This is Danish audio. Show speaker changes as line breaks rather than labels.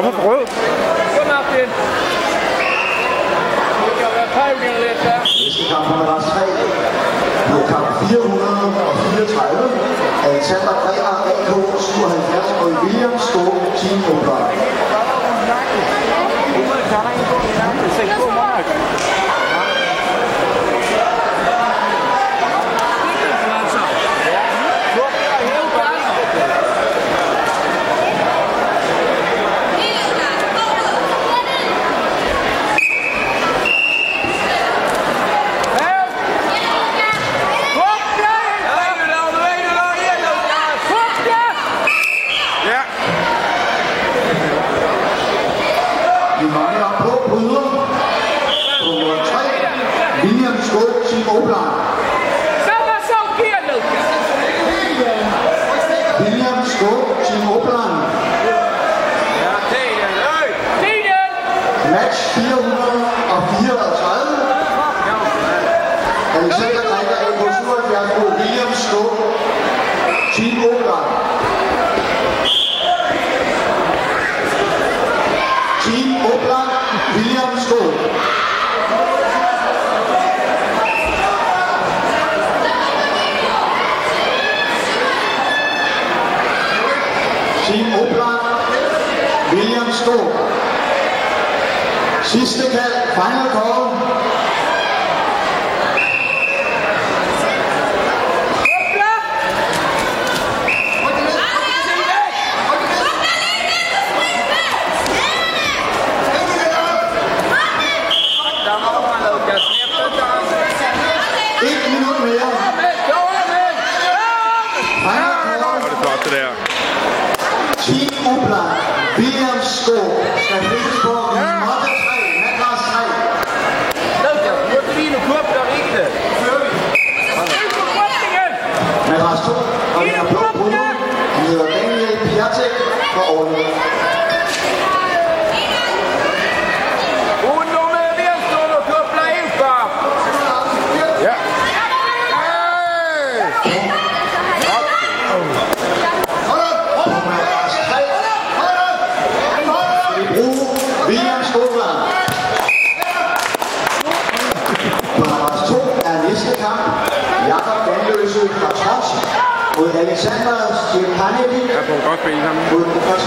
Kommer på rød.
Kom Martin. Det kan være pejling lidt der.
Næste kamp på nummer 3. På kamp 434. Alexander Bremer, AK 77 og William Skål, Team Open.
Ja.
Vi mangler på bryder. På nummer 3. William Skål, Team Open. William Skål, Team Open. Match 434. Alexander AK 77 mod William Skål, Team Open. Team Open, William Skål. Team Open, William Skål. Sidste kald, final call. Et minut mere. Final
Det
call.
var det første der.
Team Opland, William Skål skal flyttes på matte 3, matras 3. Matras 2, og vi har blå bryder. Han hedder Daniel Piatek fra Aarhus.
Ja. Hey!
På matras 3, vi bruger William Skåland. På matras 2 er næste kamp. Jakob Vandløse fra mod Alexander Stjepanevic
Jeg får godt spille sammen.
mod